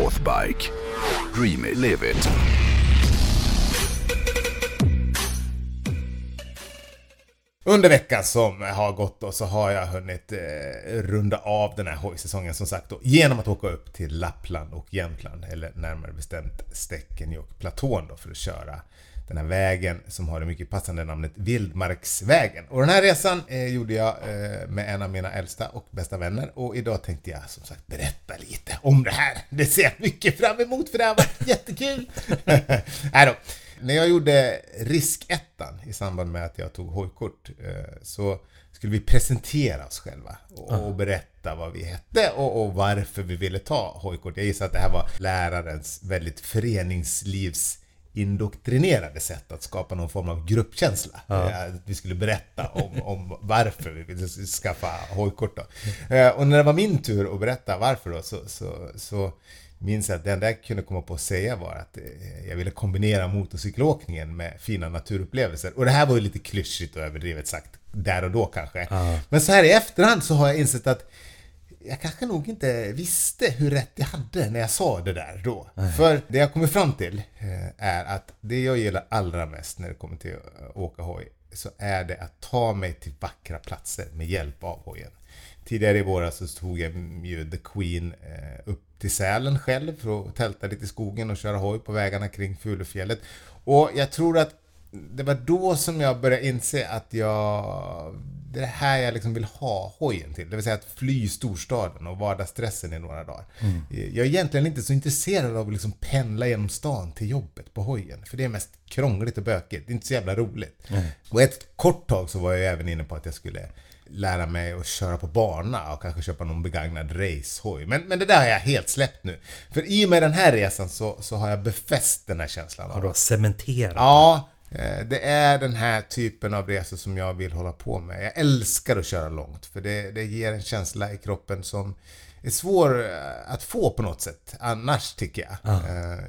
Northbike. Dream it, live it. Under veckan som har gått då så har jag hunnit eh, runda av den här hojsäsongen som sagt då, genom att åka upp till Lappland och Jämtland, eller närmare bestämt Stekenjokkplatån då för att köra den här vägen som har det mycket passande namnet Vildmarksvägen. Och den här resan eh, gjorde jag eh, med en av mina äldsta och bästa vänner och idag tänkte jag som sagt berätta lite om det här. Det ser jag mycket fram emot för det har varit jättekul! Nej då. När jag gjorde riskettan i samband med att jag tog hojkort eh, så skulle vi presentera oss själva och, och berätta vad vi hette och, och, varför vi ville ta hojkort. Jag gissar att det här var lärarens väldigt föreningslivs indoktrinerade sätt att skapa någon form av gruppkänsla. Ja. Eh, att vi skulle berätta om, om varför vi ville skaffa hojkort då. Eh, och när det var min tur att berätta varför då så, så, så minns jag att det enda jag kunde komma på att säga var att eh, jag ville kombinera motorcykelåkningen med fina naturupplevelser. Och det här var ju lite klyschigt och överdrivet sagt där och då kanske. Ja. Men så här i efterhand så har jag insett att jag kanske nog inte visste hur rätt jag hade när jag sa det där då. Nej. För det jag kommer fram till eh, är att det jag gillar allra mest när det kommer till att åka hoj så är det att ta mig till vackra platser med hjälp av hojen. Tidigare i våras så tog jag ju The Queen eh, upp till Sälen själv för att tälta lite i skogen och köra hoj på vägarna kring Fulufjället. Och jag tror att det var då som jag började inse att jag... Det är det här jag liksom vill ha hojen till. Det vill säga att fly storstaden och vardagsstressen i några dagar. Mm. Jag är egentligen inte så intresserad av att liksom pendla genom stan till jobbet på hojen. För det är mest krångligt och bökigt. Det är inte så jävla roligt. Mm. Och ett kort tag så var jag även inne på att jag skulle lära mig att köra på bana och kanske köpa någon begagnad racehoj. Men, men det där har jag helt släppt nu. För i och med den här resan så, så har jag befäst den här känslan. Har du cementerat? Ja, det är den här typen av resor som jag vill hålla på med. Jag älskar att köra långt för det, det ger en känsla i kroppen som är svår eh, att få på något sätt annars tycker jag. Ah.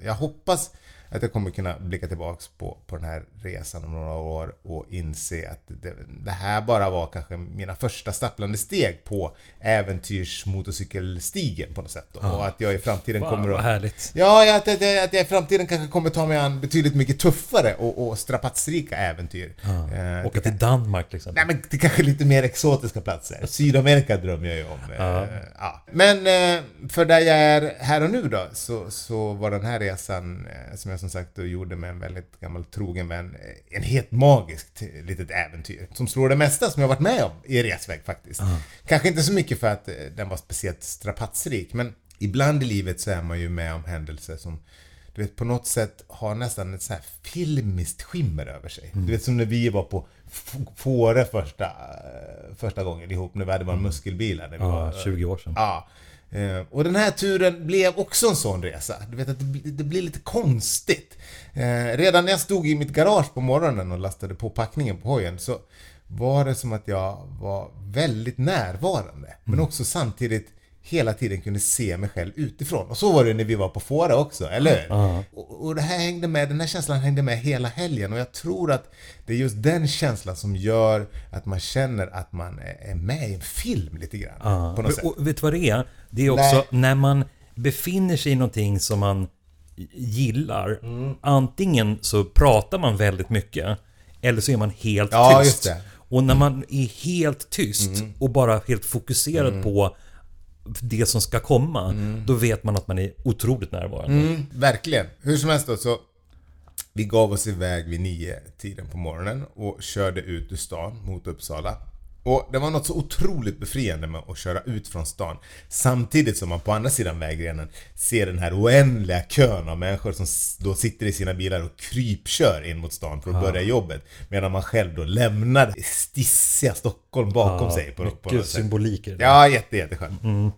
Jag hoppas att jag kommer kunna blicka tillbaks på, på den här resan om några år och inse att det, det här bara var kanske mina första stapplande steg på äventyrsmotorcykelstigen på något sätt. Ja. Och att jag i framtiden wow, kommer att... Vad härligt. Ja, att, att, att jag i framtiden kanske kommer ta mig an betydligt mycket tuffare och, och strapatsrika äventyr. Ja. Eh, Åka till Danmark till exempel. Nej, men till kanske lite mer exotiska platser. Sydamerika drömmer jag ju om. Ja. Eh, ja. Men eh, för där jag är här och nu då, så, så var den här resan, eh, som jag som sagt och gjorde med en väldigt gammal trogen vän. Eh, en helt magiskt litet äventyr. Som slår det mesta som jag varit med om i resväg faktiskt. Uh. Kanske inte så mycket för att eh, den var speciellt strapatsrik men ibland i livet så är man ju med om händelser som du vet, på något sätt har nästan ett så här filmiskt skimmer över sig. Mm. Du vet som när vi var på Fårö första, eh, första gången ihop när vi hade våra mm. muskelbilar. När vi ja, var, 20 år sedan. Ja. Eh, och den här turen blev också en sån resa. Du vet att det, det blir lite konstigt. Eh, redan när jag stod i mitt garage på morgonen och lastade på packningen på hojen så var det som att jag var väldigt närvarande. Mm. Men också samtidigt hela tiden kunde se mig själv utifrån. Och så var det när vi var på Fåra också, eller hur? Uh-huh. Och, och, det här hängde med, den här känslan hängde med hela helgen och jag tror att det är just den känslan som gör att man känner att man är med i en film lite grann. Uh-huh. På något sätt. Och vet du vad det är? Det är också Nej. när man befinner sig i någonting som man gillar. Mm. Antingen så pratar man väldigt mycket eller så är man helt ja, tyst. Och när man är helt tyst mm. och bara helt fokuserad mm. på det som ska komma, mm. då vet man att man är otroligt närvarande. Mm, verkligen. Hur som helst då, så vi gav oss iväg vid nio tiden på morgonen och körde ut ur stan mot Uppsala. Och det var något så otroligt befriande med att köra ut från stan samtidigt som man på andra sidan vägrenen ser den här oändliga kön av människor som då sitter i sina bilar och krypkör in mot stan för att börja jobbet medan man själv då lämnar stissiga Stockholm bakom ja, sig. På, mycket på symbolik. Ja, jätte, jätteskönt. Mm.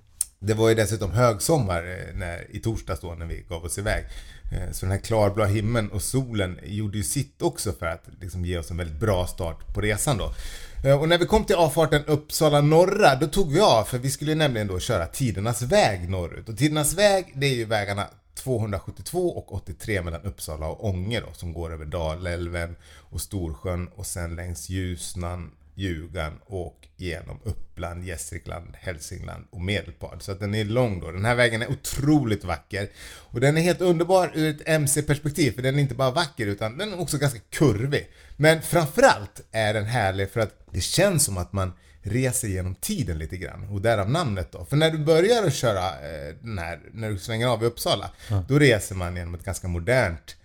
Det var ju dessutom högsommar eh, när, i torsdags då när vi gav oss iväg. Eh, så den här klarblå himlen och solen gjorde ju sitt också för att liksom ge oss en väldigt bra start på resan då. Eh, och när vi kom till avfarten Uppsala norra, då tog vi av för vi skulle nämligen då köra Tidernas väg norrut. Och Tidernas väg, det är ju vägarna 272 och 83 mellan Uppsala och Ånge då, som går över Dalälven och Storsjön och sen längs Ljusnan Ljugan och genom Uppland, Gästrikland, Hälsingland och Medelpad. Så att den är lång då. Den här vägen är otroligt vacker. Och den är helt underbar ur ett MC-perspektiv, för den är inte bara vacker utan den är också ganska kurvig. Men framförallt är den härlig för att det känns som att man reser genom tiden lite grann och därav namnet då. För när du börjar att köra eh, den här, när du svänger av i Uppsala, ja. då reser man genom ett ganska modernt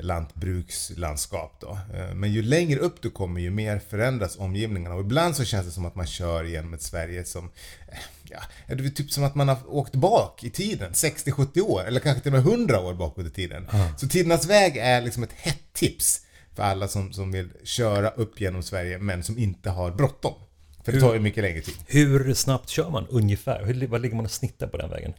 lantbrukslandskap då. Eh, men ju längre upp du kommer ju mer förändras omgivningarna och ibland så känns det som att man kör genom ett Sverige som Ja, det är typ som att man har åkt bak i tiden, 60-70 år eller kanske till och med 100 år bakåt i tiden. Ja. Så Tidernas väg är liksom ett hett tips för alla som, som vill köra upp genom Sverige men som inte har bråttom. För det tar ju mycket längre tid. Hur snabbt kör man ungefär? Hur, vad ligger man och snittar på den vägen?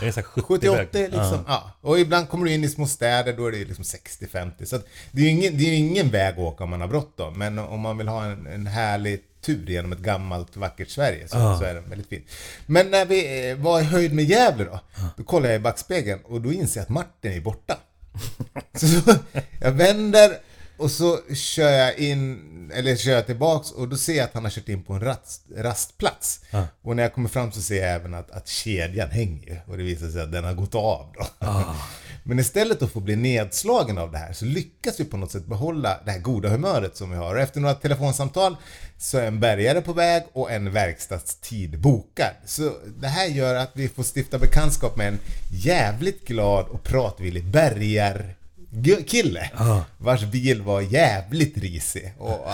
Är det 70-80 liksom, ah. ja. Och ibland kommer du in i små städer, då är det liksom 60-50. Så det är ju ingen, det är ingen väg att åka om man har bråttom. Men om man vill ha en, en härlig tur genom ett gammalt vackert Sverige så, ah. så är den väldigt fin. Men när vi eh, var i höjd med Gävle då, då kollar jag i backspegeln och då inser jag att Martin är borta. så jag vänder och så kör jag in, eller kör jag tillbaks och då ser jag att han har kört in på en rast, rastplats. Ah. Och när jag kommer fram så ser jag även att, att kedjan hänger och det visar sig att den har gått av då. Ah. Men istället att få bli nedslagen av det här så lyckas vi på något sätt behålla det här goda humöret som vi har. Och efter några telefonsamtal så är en bärgare på väg och en verkstadstid bokad. Så det här gör att vi får stifta bekantskap med en jävligt glad och pratvillig bärgar kille ah. vars bil var jävligt risig. Och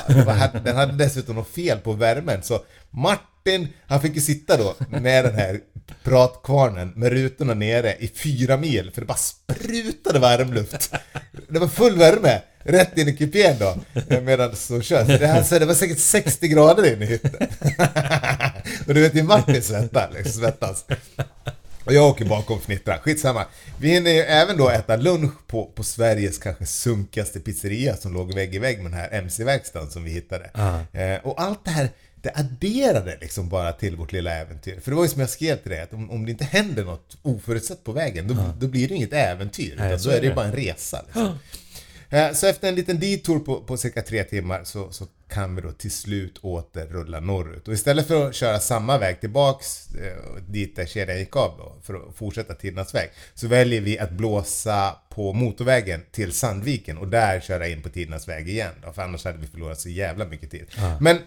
den hade dessutom något fel på värmen så Martin, han fick ju sitta då med den här pratkvarnen med rutorna nere i fyra mil för det bara sprutade varmluft. Det var full värme rätt in i kupén då medan så kör. Så det, alltså, det var säkert 60 grader inne i hytten. Och du vet ju Martin svettas, liksom, svettas. Och jag åker bakom och fnittrar. Skitsamma. Vi hinner ju även då äta lunch på, på Sveriges kanske sunkigaste pizzeria som låg vägg i vägg med den här MC-verkstaden som vi hittade. Uh. Eh, och allt det här det adderade liksom bara till vårt lilla äventyr. För det var ju som jag skrev till dig, att om, om det inte händer något oförutsett på vägen, då, uh. då blir det inget äventyr. Nej, utan då är det ju bara en resa. Liksom. Uh. Eh, så efter en liten detour på, på cirka tre timmar så, så kan vi då till slut åter rulla norrut. Och istället för att köra samma väg tillbaks eh, dit där kedjan gick av då, för att fortsätta Tidernas väg, så väljer vi att blåsa på motorvägen till Sandviken och där köra in på Tidernas väg igen då, för annars hade vi förlorat så jävla mycket tid. Ah. Men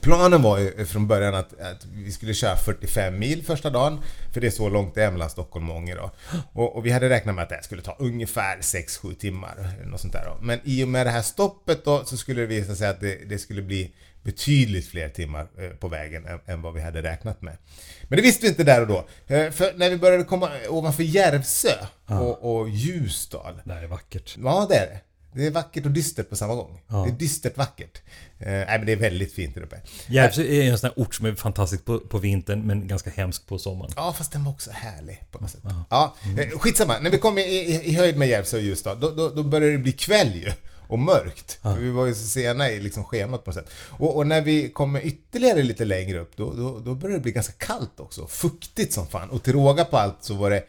Planen var ju från början att, att, vi skulle köra 45 mil första dagen, för det är så långt det är mellan Stockholm och Ånge då. Och, och, vi hade räknat med att det skulle ta ungefär 6-7 timmar, något sånt där då. Men i och med det här stoppet då så skulle det visa sig att det, det skulle bli betydligt fler timmar eh, på vägen än, än, vad vi hade räknat med. Men det visste vi inte där och då. Eh, för när vi började komma ovanför Järvsö och, och Ljusdal. Det är vackert. Ja, det är det. Det är vackert och dystert på samma gång. Ja. Det är dystert vackert. Eh, nej men det är väldigt fint där uppe. Järvsö är en sån här ort som är fantastisk på, på vintern men ganska hemsk på sommaren. Ja fast den var också härlig på något sätt. Ja, ja mm. skitsamma. När vi kom i, i, i höjd med Järvsö och Ljusdal då, då, då började det bli kväll ju och mörkt. Ja. Vi var ju så sena i liksom schemat på något sätt. Och, och, när vi kommer ytterligare lite längre upp, då, då, då började det bli ganska kallt också. Fuktigt som fan. Och till råga på allt så var det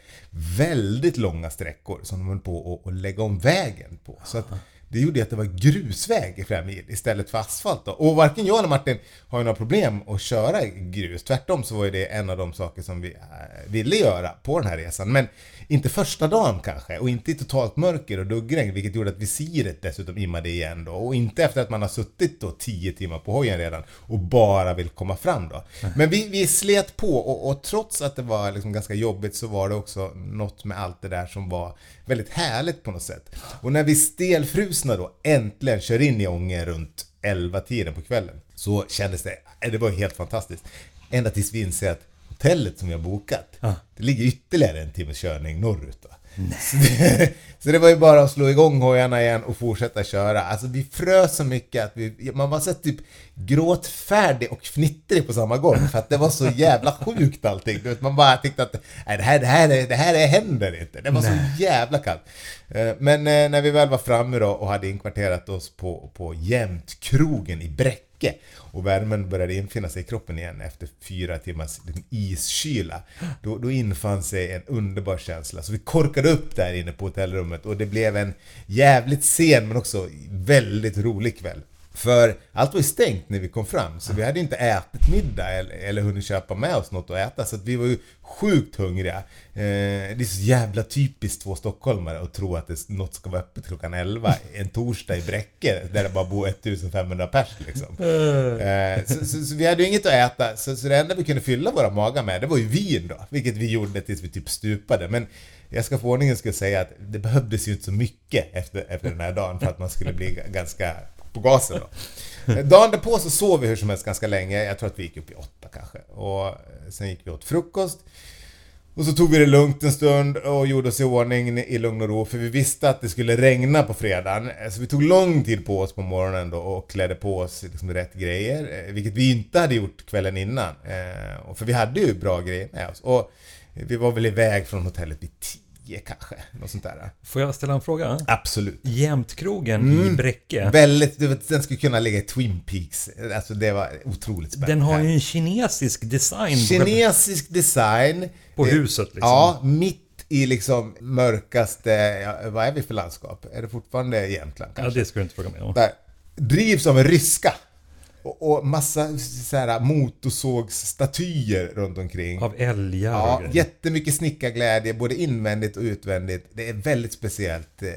väldigt långa sträckor som de höll på att lägga om vägen på. Så att, det gjorde att det var grusväg i flera mil istället för asfalt. Då. Och varken jag eller Martin har ju några problem att köra grus. Tvärtom så var det en av de saker som vi äh, ville göra på den här resan. Men inte första dagen kanske och inte i totalt mörker och duggregn vilket gjorde att visiret dessutom immade igen då. Och inte efter att man har suttit då 10 timmar på hojen redan och bara vill komma fram då. Men vi, vi slet på och, och trots att det var liksom ganska jobbigt så var det också något med allt det där som var väldigt härligt på något sätt. Och när vi stelfrusna då äntligen kör in i Ånge runt 11-tiden på kvällen så kändes det, det var helt fantastiskt. Ända tills vi inser att hotellet som vi har bokat, ah. det ligger ytterligare en timmes körning norrut. Då. Så det, var ju bara att slå igång hojarna igen och fortsätta köra. Alltså vi frös så mycket att vi, man var så typ gråtfärdig och fnittrig på samma gång för att det var så jävla sjukt allting. Du vet, man bara tyckte att nej, det, här, det, här, det här händer inte. Det var nej. så jävla kallt. Eh, men eh, när vi väl var framme då och hade inkvarterat oss på, på Jämtkrogen i mycket. och värmen började infinna sig i kroppen igen efter fyra timmars iskyla. Då, då infann sig en underbar känsla. Så vi korkade upp där inne på hotellrummet och det blev en jävligt sen men också väldigt rolig kväll. För allt var ju stängt när vi kom fram, så vi hade inte ätit middag eller, eller hunnit köpa med oss något att äta. Så att vi var ju sjukt hungriga. Eh, det är så jävla typiskt två stockholmare att tro att det, något ska vara öppet klockan 11 en torsdag i Bräcke, där det bara bor 1500 pers liksom. Eh, så, så, så, vi hade ju inget att äta, så, så det enda vi kunde fylla våra magar med, det var ju vin då. Vilket vi gjorde tills vi typ stupade. Men jag ska för ordningen ska säga att det behövdes ju inte så mycket efter, efter den här dagen för att man skulle bli ganska på gasen då. Eh, dagen därpå så sov vi hur som helst ganska länge. Jag tror att vi gick upp i åtta kanske. Och eh, sen gick vi åt frukost. Och så tog vi det lugnt en stund och gjorde oss i ordning i lugn och ro för vi visste att det skulle regna på fredagen. Eh, så vi tog lång tid på oss på morgonen då och klädde på oss liksom rätt grejer. Vilket vi inte hade gjort kvällen innan. För vi hade ju bra grejer med oss. Och vi var väl iväg från hotellet vid tio kanske. Något sånt där. Får jag ställa en fråga? Absolut. Jämtkrogen mm. i Bräcke. Väldigt, den skulle kunna ligga i Twin Peaks. Alltså det var otroligt spännande. Den har ju en kinesisk design. Kinesisk design. På huset liksom. Ja, mitt i liksom mörkaste, ja, vad är vi för landskap? Är det fortfarande Jämtland kanske? Ja, det ska du inte fråga mig om. Där. Drivs av en ryska. Och, och massa så motorsågsstatyer runt omkring. Av älgar Ja, och jättemycket snickarglädje både invändigt och utvändigt. Det är väldigt speciellt eh,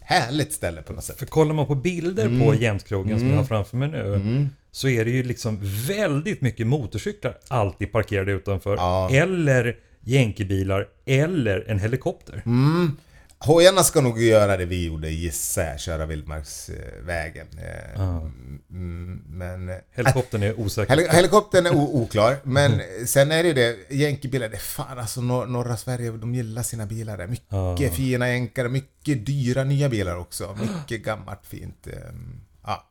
härligt ställe på något sätt. För kollar man på bilder mm. på Jämtkrogen mm. som jag har framför mig nu. Mm. Så är det ju liksom väldigt mycket motorcyklar alltid parkerade utanför. Ja. Eller jänkebilar eller en helikopter. Mm. Hojarna ska nog göra det vi gjorde, gissar jag, köra vildmarksvägen. Ah. Men... Helikoptern är osäker. Hel helikoptern är oklar, men sen är det ju det, jänkebilar, det är fan alltså nor norra Sverige, de gillar sina bilar där. Mycket ah. fina jänkare, mycket dyra nya bilar också. Mycket gammalt fint. Ehm, ja.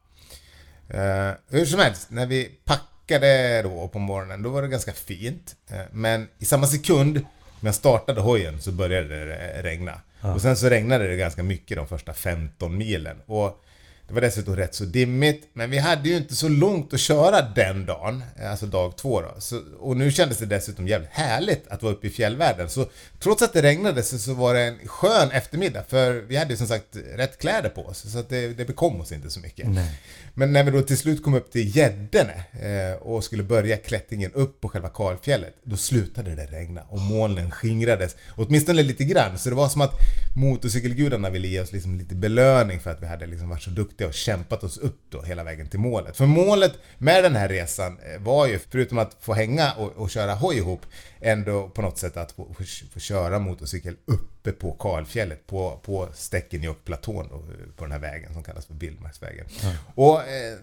Uh, hur som helst, när vi packade då på morgonen, då var det ganska fint. Men i samma sekund när jag startade hojen så började det regna. Och sen så regnade det ganska mycket de första 15 milen. Och det var dessutom rätt så dimmigt, men vi hade ju inte så långt att köra den dagen, alltså dag två då. Så, och nu kändes det dessutom jävligt härligt att vara uppe i fjällvärlden. Så trots att det regnade så, så var det en skön eftermiddag, för vi hade ju som sagt rätt kläder på oss, så att det, det bekom oss inte så mycket. Nej. Men när vi då till slut kom upp till Gäddene eh, och skulle börja klättringen upp på själva kalfjället, då slutade det regna och molnen skingrades, åtminstone lite grann. Så det var som att motorcykelgudarna ville ge oss liksom lite belöning för att vi hade liksom varit så duktiga och kämpat oss upp då hela vägen till målet. För målet med den här resan eh, var ju, förutom att få hänga och, och köra hoj ihop, ändå på något sätt att få, få, få köra motorcykel uppe på kalfjället, på, på Stekenjokkplatån då, på den här vägen som kallas för Vildmarksvägen. Mm. Och eh,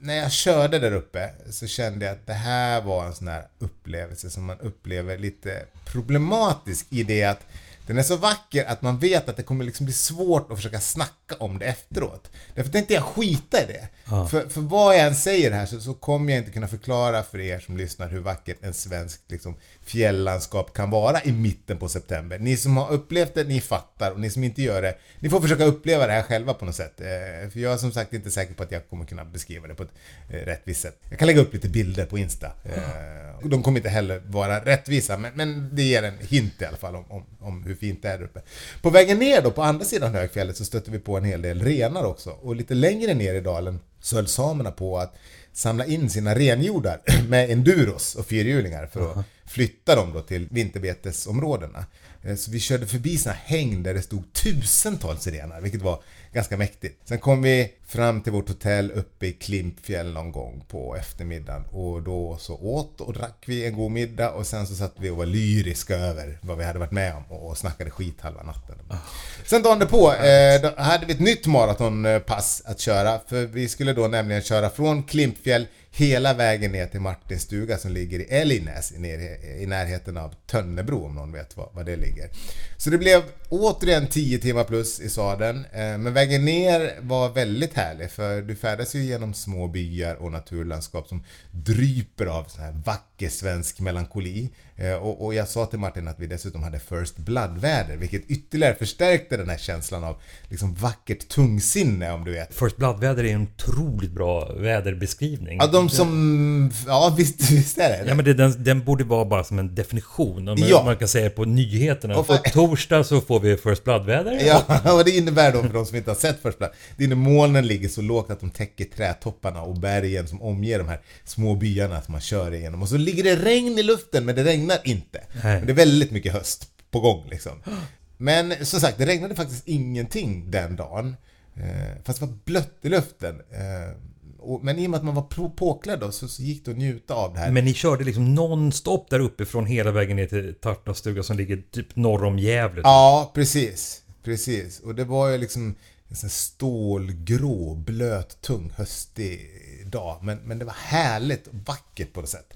när jag körde där uppe så kände jag att det här var en sån här upplevelse som man upplever lite problematisk i det att den är så vacker att man vet att det kommer liksom bli svårt att försöka snacka om det efteråt. Därför tänkte jag skita i det. Ja. För, för vad jag än säger här så, så kommer jag inte kunna förklara för er som lyssnar hur vackert en svensk liksom, fjällandskap kan vara i mitten på september. Ni som har upplevt det, ni fattar och ni som inte gör det, ni får försöka uppleva det här själva på något sätt. Eh, för jag är som sagt inte säker på att jag kommer kunna beskriva det på ett eh, rättvist sätt. Jag kan lägga upp lite bilder på Insta. Eh, de kommer inte heller vara rättvisa, men, men det ger en hint i alla fall om, om, om hur fint det är där uppe. På vägen ner då, på andra sidan högfjället, så stötte vi på en hel del renar också. Och lite längre ner i dalen så höll samerna på att samla in sina renjordar med enduros och fyrhjulingar för att flytta dem då till vinterbetesområdena. Eh, så vi körde förbi såna häng där det stod tusentals renar, vilket var ganska mäktigt. Sen kom vi fram till vårt hotell uppe i Klimpfjäll någon gång på eftermiddagen och då så åt och drack vi en god middag och sen så satt vi och var lyriska över vad vi hade varit med om och snackade skit halva natten. Oh. Sen dagen därpå eh, då hade vi ett nytt maratonpass att köra för vi skulle då nämligen köra från Klimpfjäll hela vägen ner till Martins stuga som ligger i Älgnäs i, närheten av Tönnebro om någon vet var, var det ligger. Så det blev återigen 10 timmar plus i sadeln. Eh, men vägen ner var väldigt härlig för du färdas ju genom små byar och naturlandskap som dryper av sån här vacker svensk melankoli. Eh, och, och, jag sa till Martin att vi dessutom hade First Blood-väder vilket ytterligare förstärkte den här känslan av liksom vackert tungsinne om du vet. First Blood-väder är en otroligt bra väderbeskrivning. Ja, som, som... Ja, visst, visst är det Ja, men det, den, den borde vara bara som en definition. Om Ja. man kan säga på nyheterna. Och På för- torsdag så får vi First Blood-väder. Ja, och det innebär då för de som inte har sett först Blood, det innebär molnen ligger så lågt att de täcker trädtopparna och bergen som omger de här små byarna som man kör igenom. Och så ligger det regn i luften, men det regnar inte. Nej. Men det är väldigt mycket höst på gång liksom. Men som sagt, det regnade faktiskt ingenting den dagen. Eh, fast det var blött i luften. Eh, och, men i och med att man var på- påklädd då, så, så gick det att njuta av det här. Men ni körde liksom non-stop där uppifrån hela vägen ner till Tartnas stuga som ligger typ norr om Gävle. Ja, precis. Precis. Och det var ju liksom en sån stålgrå, blöt, tung, höstig dag. Men, men det var härligt och vackert på något sätt.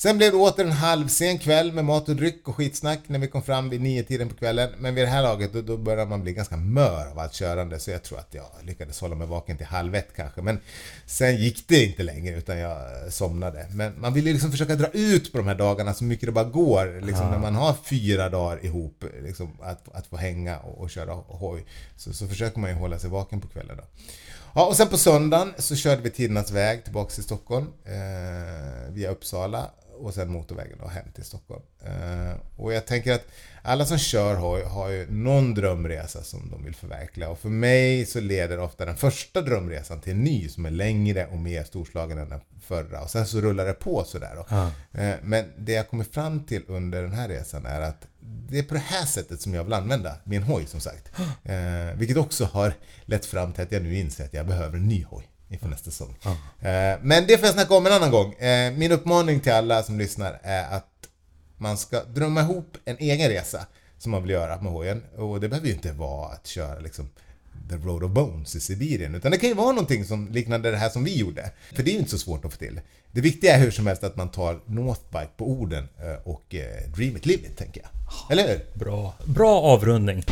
Sen blev det åter en halvsen kväll med mat och dryck och skitsnack när vi kom fram vid nio tiden på kvällen. Men vid det här laget då, då började man bli ganska mör av allt körande så jag tror att jag lyckades hålla mig vaken till halv ett kanske. Men sen gick det inte längre utan jag somnade. Men man vill ju liksom försöka dra ut på de här dagarna så mycket det bara går. Liksom när man har fyra dagar ihop liksom, att, att få hänga och, och köra hoj. Så, så försöker man ju hålla sig vaken på kvällen då. Ja, och sen på söndagen så körde vi Tidernas väg tillbaks till Stockholm eh, via Uppsala och sen motorvägen då hem till Stockholm. Eh, och jag tänker att alla som kör hoj har ju någon drömresa som de vill förverkliga och för mig så leder ofta den första drömresan till en ny som är längre och mer storslagen än den förra och sen så rullar det på sådär då. Eh, men det jag kommer fram till under den här resan är att det är på det här sättet som jag vill använda min hoj som sagt. Eh, vilket också har lett fram till att jag nu inser att jag behöver en ny hoj inför nästa säsong. Eh, men det får jag snacka om en annan gång. Eh, min uppmaning till alla som lyssnar är att man ska drömma ihop en egen resa som man vill göra med hojen. Och det behöver ju inte vara att köra liksom The Road of Bones i Sibirien. Utan det kan ju vara någonting som liknande det här som vi gjorde. För det är ju inte så svårt att få till. Det viktiga är hur som helst att man tar Northbike på orden eh, och Dream it, live it, tänker jag. Eller hur? Bra, bra avrundning.